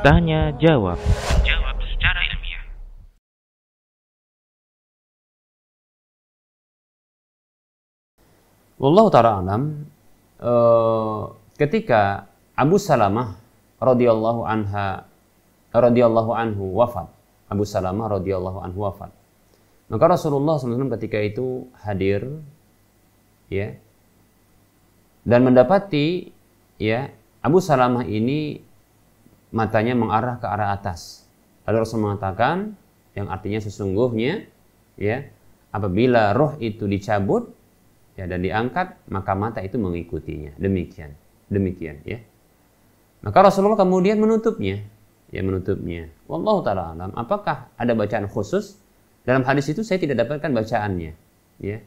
Tanya jawab. Jawab secara ilmiah. Wallahu taala alam eh, ketika Abu Salamah radhiyallahu anha radhiyallahu anhu wafat. Abu Salamah radhiyallahu anhu wafat. Maka Rasulullah SAW ketika itu hadir ya dan mendapati ya Abu Salamah ini matanya mengarah ke arah atas. Lalu Rasul mengatakan yang artinya sesungguhnya ya apabila roh itu dicabut ya dan diangkat maka mata itu mengikutinya. Demikian. Demikian ya. Maka Rasulullah kemudian menutupnya. Ya menutupnya. Wallahu taala alam. Apakah ada bacaan khusus? Dalam hadis itu saya tidak dapatkan bacaannya, ya.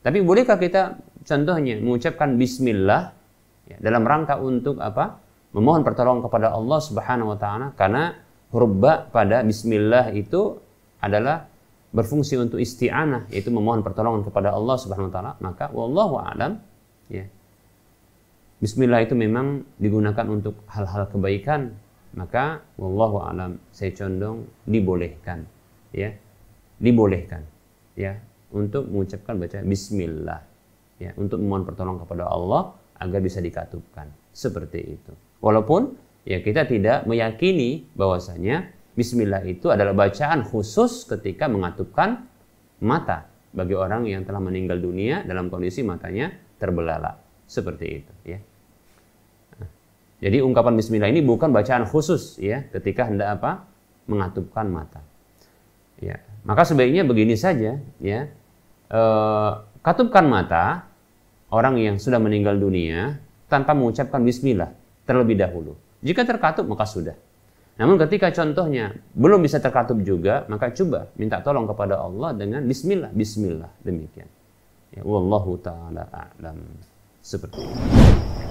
Tapi bolehkah kita contohnya mengucapkan bismillah ya, dalam rangka untuk apa? Memohon pertolongan kepada Allah Subhanahu wa taala. Karena huruf ba pada bismillah itu adalah berfungsi untuk isti'anah yaitu memohon pertolongan kepada Allah Subhanahu wa taala, maka wallahu alam ya. Bismillah itu memang digunakan untuk hal-hal kebaikan, maka wallahu alam saya condong dibolehkan ya. Dibolehkan ya untuk mengucapkan baca bismillah ya untuk memohon pertolongan kepada Allah agar bisa dikatupkan. Seperti itu. Walaupun ya kita tidak meyakini bahwasanya bismillah itu adalah bacaan khusus ketika mengatupkan mata bagi orang yang telah meninggal dunia dalam kondisi matanya terbelalak. Seperti itu ya. Jadi ungkapan bismillah ini bukan bacaan khusus ya ketika hendak apa? Mengatupkan mata. Ya maka sebaiknya begini saja, ya. E, katupkan mata orang yang sudah meninggal dunia tanpa mengucapkan bismillah terlebih dahulu. Jika terkatup maka sudah. Namun ketika contohnya belum bisa terkatup juga, maka coba minta tolong kepada Allah dengan bismillah, bismillah demikian. Ya wallahu taala a'lam. Seperti itu.